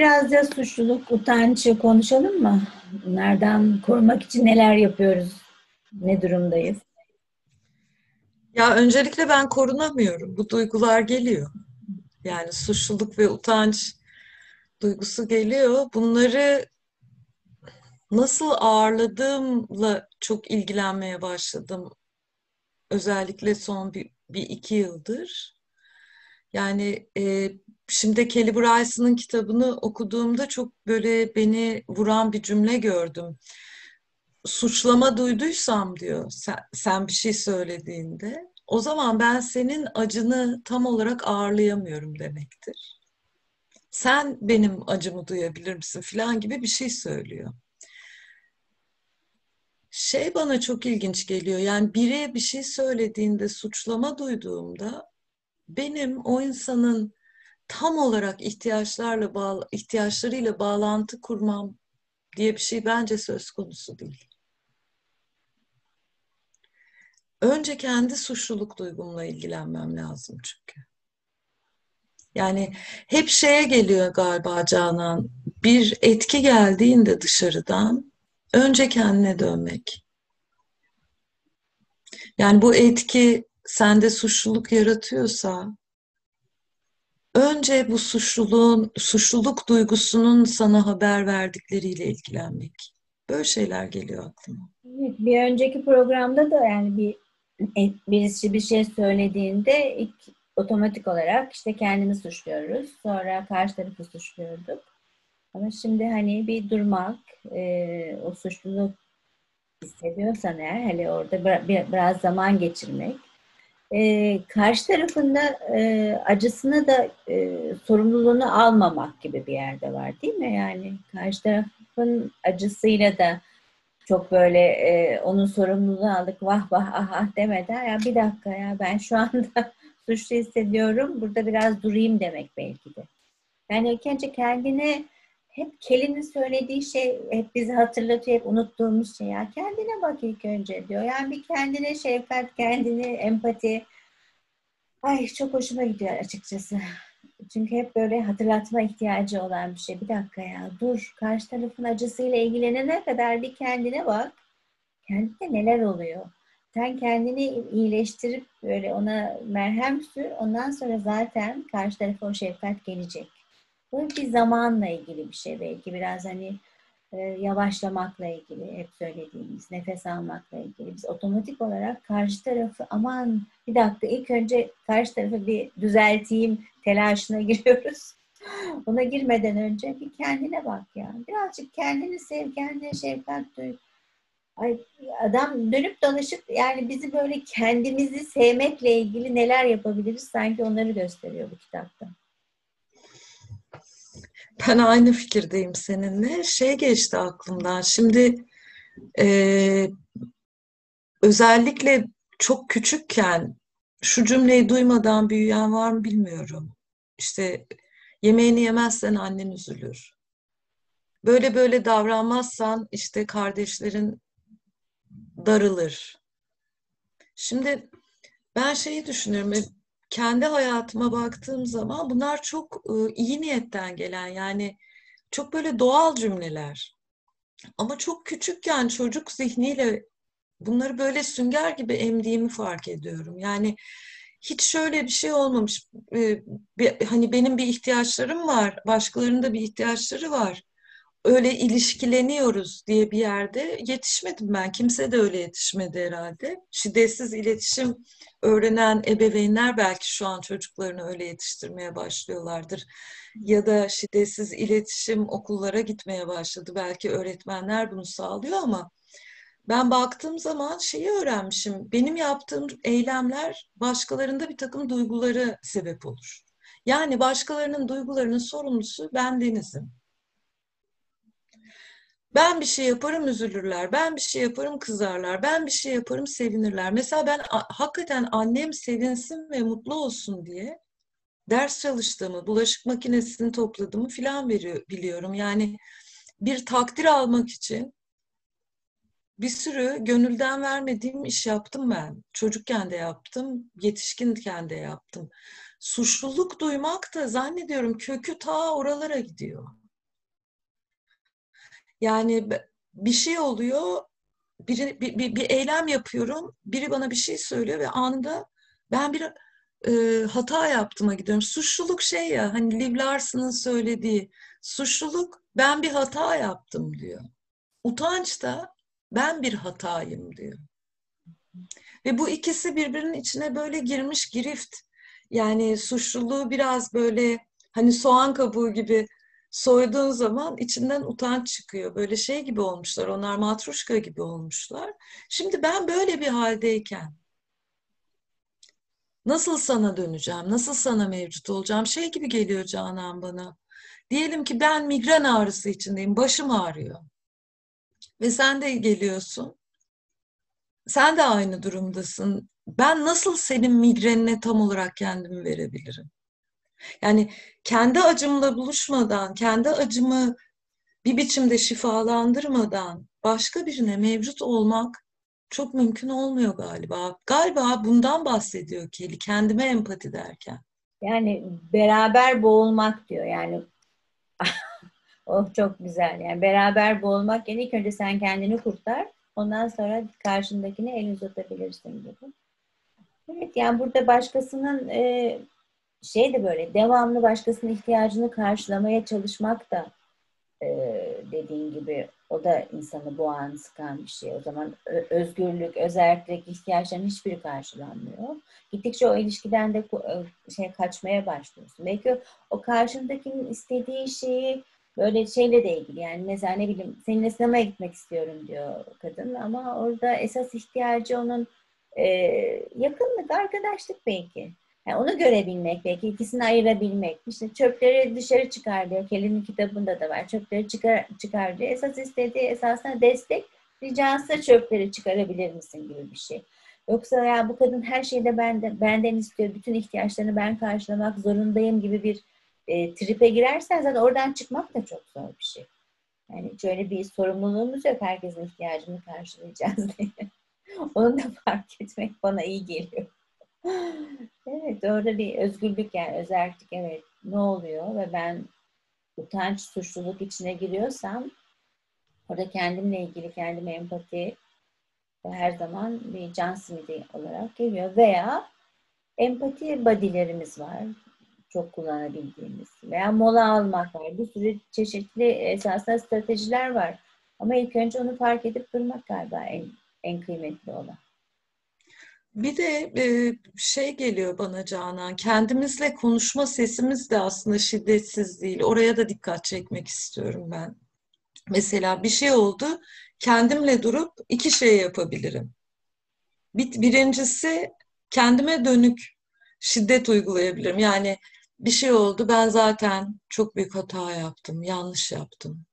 biraz da suçluluk, utancı konuşalım mı? Bunlardan korumak için neler yapıyoruz? Ne durumdayız? Ya öncelikle ben korunamıyorum. Bu duygular geliyor. Yani suçluluk ve utanç duygusu geliyor. Bunları nasıl ağırladığımla çok ilgilenmeye başladım. Özellikle son bir, bir iki yıldır. Yani e, şimdi Kelly Bryson'ın kitabını okuduğumda çok böyle beni vuran bir cümle gördüm. Suçlama duyduysam diyor sen, sen bir şey söylediğinde o zaman ben senin acını tam olarak ağırlayamıyorum demektir. Sen benim acımı duyabilir misin filan gibi bir şey söylüyor. Şey bana çok ilginç geliyor. Yani biri bir şey söylediğinde suçlama duyduğumda benim o insanın tam olarak ihtiyaçlarla bağlı, ihtiyaçlarıyla bağlantı kurmam diye bir şey bence söz konusu değil. Önce kendi suçluluk duygumla ilgilenmem lazım çünkü. Yani hep şeye geliyor galiba Canan. Bir etki geldiğinde dışarıdan önce kendine dönmek. Yani bu etki sende suçluluk yaratıyorsa önce bu suçluluğun, suçluluk duygusunun sana haber verdikleriyle ilgilenmek. Böyle şeyler geliyor aklıma. Evet, bir önceki programda da yani bir birisi bir şey söylediğinde ilk otomatik olarak işte kendimi suçluyoruz. Sonra karşı tarafı suçluyorduk. Ama şimdi hani bir durmak, e, o suçluluk hissediyorsan eğer hani orada bir, biraz zaman geçirmek e, karşı tarafında e, acısını da e, sorumluluğunu almamak gibi bir yerde var değil mi? Yani karşı tarafın acısıyla da çok böyle e, onun sorumluluğunu aldık vah vah ah ah demeden ya bir dakika ya ben şu anda suçlu hissediyorum burada biraz durayım demek belki de. Yani ilk önce kendine hep Kelly'nin söylediği şey hep bizi hatırlatıyor, hep unuttuğumuz şey ya. Kendine bak ilk önce diyor. Yani bir kendine şefkat, kendine empati. Ay çok hoşuma gidiyor açıkçası. Çünkü hep böyle hatırlatma ihtiyacı olan bir şey. Bir dakika ya dur karşı tarafın acısıyla ilgilenene kadar bir kendine bak. Kendine neler oluyor? Sen kendini iyileştirip böyle ona merhem sür. Ondan sonra zaten karşı tarafa o şefkat gelecek. Bu bir zamanla ilgili bir şey belki biraz hani e, yavaşlamakla ilgili hep söylediğimiz nefes almakla ilgili biz otomatik olarak karşı tarafı aman bir dakika ilk önce karşı tarafı bir düzelteyim telaşına giriyoruz. Ona girmeden önce bir kendine bak ya. Birazcık kendini sev, kendine şefkat duy. Ay, adam dönüp dolaşıp yani bizi böyle kendimizi sevmekle ilgili neler yapabiliriz sanki onları gösteriyor bu kitapta. Ben aynı fikirdeyim seninle. Şey geçti aklımdan. Şimdi e, özellikle çok küçükken şu cümleyi duymadan büyüyen var mı bilmiyorum. İşte yemeğini yemezsen annen üzülür. Böyle böyle davranmazsan işte kardeşlerin darılır. Şimdi ben şeyi düşünüyorum kendi hayatıma baktığım zaman bunlar çok e, iyi niyetten gelen yani çok böyle doğal cümleler. Ama çok küçükken çocuk zihniyle bunları böyle sünger gibi emdiğimi fark ediyorum. Yani hiç şöyle bir şey olmamış. Hani benim bir ihtiyaçlarım var, başkalarının da bir ihtiyaçları var öyle ilişkileniyoruz diye bir yerde yetişmedim ben. Kimse de öyle yetişmedi herhalde. Şiddetsiz iletişim öğrenen ebeveynler belki şu an çocuklarını öyle yetiştirmeye başlıyorlardır. Ya da şiddetsiz iletişim okullara gitmeye başladı. Belki öğretmenler bunu sağlıyor ama ben baktığım zaman şeyi öğrenmişim. Benim yaptığım eylemler başkalarında bir takım duyguları sebep olur. Yani başkalarının duygularının sorumlusu ben Deniz'im. Ben bir şey yaparım üzülürler. Ben bir şey yaparım kızarlar. Ben bir şey yaparım sevinirler. Mesela ben hakikaten annem sevinsin ve mutlu olsun diye ders çalıştığımı, bulaşık makinesini topladığımı filan biliyorum. Yani bir takdir almak için bir sürü gönülden vermediğim iş yaptım ben. Çocukken de yaptım, yetişkinken de yaptım. Suçluluk duymak da zannediyorum kökü ta oralara gidiyor. Yani bir şey oluyor, biri, bir, bir, bir eylem yapıyorum, biri bana bir şey söylüyor ve anında ben bir e, hata yaptığıma gidiyorum. Suçluluk şey ya, hani Liv Larson'ın söylediği, suçluluk ben bir hata yaptım diyor. Utanç da ben bir hatayım diyor. Ve bu ikisi birbirinin içine böyle girmiş girift. Yani suçluluğu biraz böyle hani soğan kabuğu gibi soyduğun zaman içinden utanç çıkıyor. Böyle şey gibi olmuşlar. Onlar matruşka gibi olmuşlar. Şimdi ben böyle bir haldeyken nasıl sana döneceğim? Nasıl sana mevcut olacağım? Şey gibi geliyor Canan bana. Diyelim ki ben migren ağrısı içindeyim. Başım ağrıyor. Ve sen de geliyorsun. Sen de aynı durumdasın. Ben nasıl senin migrenine tam olarak kendimi verebilirim? Yani kendi acımla buluşmadan, kendi acımı bir biçimde şifalandırmadan başka birine mevcut olmak çok mümkün olmuyor galiba. Galiba bundan bahsediyor Kelly kendime empati derken. Yani beraber boğulmak diyor. Yani oh çok güzel. Yani beraber boğulmak yani ilk önce sen kendini kurtar. Ondan sonra karşındakine el uzatabilirsin gibi. Evet yani burada başkasının e, şey de böyle devamlı başkasının ihtiyacını karşılamaya çalışmak da e, dediğin gibi o da insanı boğan, sıkan bir şey. O zaman özgürlük, özellik, ihtiyaçların hiçbiri karşılanmıyor. Gittikçe o ilişkiden de e, şey kaçmaya başlıyorsun. Belki o karşındakinin istediği şeyi böyle şeyle de ilgili yani mesela ne bileyim seninle sinemaya gitmek istiyorum diyor kadın ama orada esas ihtiyacı onun e, yakınlık, arkadaşlık belki. Yani onu görebilmek belki ikisini ayırabilmek. İşte çöpleri dışarı çıkar diyor. Kelly'nin kitabında da var. Çöpleri çıkar, çıkar diyor. Esas istediği esasında destek. Ricası çöpleri çıkarabilir misin gibi bir şey. Yoksa ya bu kadın her şeyde benden, benden istiyor. Bütün ihtiyaçlarını ben karşılamak zorundayım gibi bir e, tripe girersen zaten oradan çıkmak da çok zor bir şey. Yani şöyle bir sorumluluğumuz yok. Herkesin ihtiyacını karşılayacağız diye. Onu da fark etmek bana iyi geliyor. Evet orada bir özgürlük yani özellik evet ne oluyor ve ben utanç, suçluluk içine giriyorsam orada kendimle ilgili kendime empati her zaman bir can simidi olarak geliyor veya empati badilerimiz var çok kullanabildiğimiz veya mola almak var. Bir sürü çeşitli esasında stratejiler var. Ama ilk önce onu fark edip durmak galiba en, en kıymetli olan. Bir de e, şey geliyor bana Canan, kendimizle konuşma sesimiz de aslında şiddetsiz değil. Oraya da dikkat çekmek istiyorum ben. Mesela bir şey oldu, kendimle durup iki şey yapabilirim. Bir, birincisi kendime dönük şiddet uygulayabilirim. Yani bir şey oldu, ben zaten çok büyük hata yaptım, yanlış yaptım.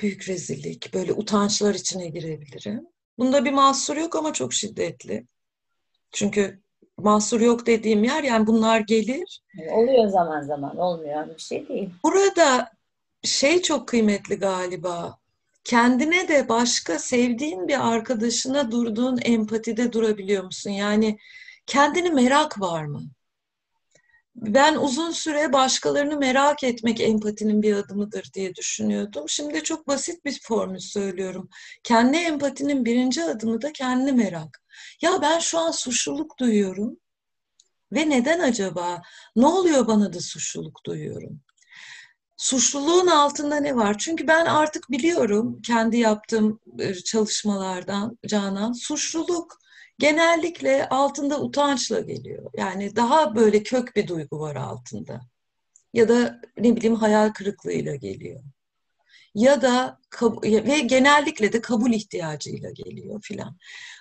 Büyük rezillik, böyle utançlar içine girebilirim. Bunda bir mahsur yok ama çok şiddetli. Çünkü mahsur yok dediğim yer yani bunlar gelir. Oluyor zaman zaman olmuyor bir şey değil. Burada şey çok kıymetli galiba. Kendine de başka sevdiğin bir arkadaşına durduğun empatide durabiliyor musun? Yani kendini merak var mı? Ben uzun süre başkalarını merak etmek empatinin bir adımıdır diye düşünüyordum. Şimdi çok basit bir formül söylüyorum. Kendi empatinin birinci adımı da kendi merak. Ya ben şu an suçluluk duyuyorum ve neden acaba? Ne oluyor bana da suçluluk duyuyorum? Suçluluğun altında ne var? Çünkü ben artık biliyorum kendi yaptığım e, çalışmalardan Canan, suçluluk genellikle altında utançla geliyor. Yani daha böyle kök bir duygu var altında. Ya da ne bileyim hayal kırıklığıyla geliyor. Ya da ve genellikle de kabul ihtiyacıyla geliyor filan.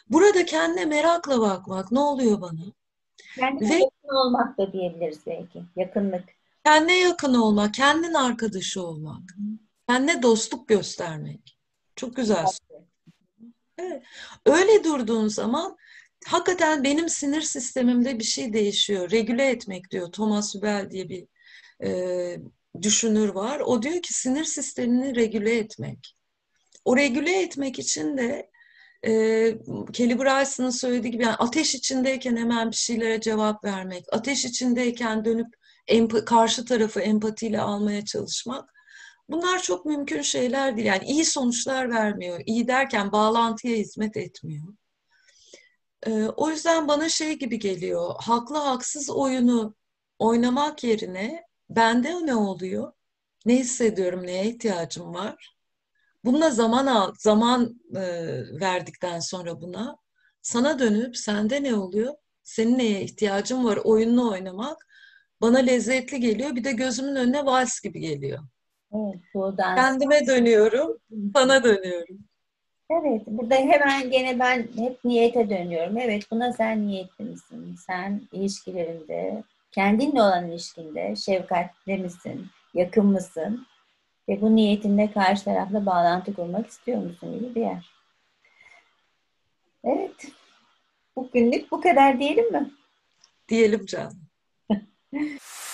Burada kendine merakla bakmak ne oluyor bana? Kendine ve, yakın olmak da diyebiliriz belki. Yakınlık. Kendine yakın olmak, kendin arkadaşı olmak. Kendine dostluk göstermek. Çok güzel. Evet. Öyle durduğun zaman hakikaten benim sinir sistemimde bir şey değişiyor. Regüle etmek diyor Thomas Hübel diye bir e, düşünür var. O diyor ki sinir sistemini regüle etmek. O regüle etmek için de e, Kelly Bryson'ın söylediği gibi yani ateş içindeyken hemen bir şeylere cevap vermek, ateş içindeyken dönüp emp- karşı tarafı empatiyle almaya çalışmak Bunlar çok mümkün şeyler değil. Yani iyi sonuçlar vermiyor. İyi derken bağlantıya hizmet etmiyor. Ee, o yüzden bana şey gibi geliyor. Haklı haksız oyunu oynamak yerine bende ne oluyor? Ne hissediyorum? Neye ihtiyacım var? Bununla zaman al, zaman e, verdikten sonra buna sana dönüp sende ne oluyor? Senin neye ihtiyacın var? Oyununu oynamak bana lezzetli geliyor. Bir de gözümün önüne vals gibi geliyor. Evet, bu dans. Kendime dönüyorum, sana dönüyorum. Evet, burada hemen gene ben hep niyete dönüyorum. Evet, buna sen niyetli misin? Sen ilişkilerinde, kendinle olan ilişkinde şefkatli misin? Yakın mısın? Ve bu niyetinde karşı tarafla bağlantı kurmak istiyor musun gibi bir yer. Evet, bugünlük bu kadar diyelim mi? Diyelim canım.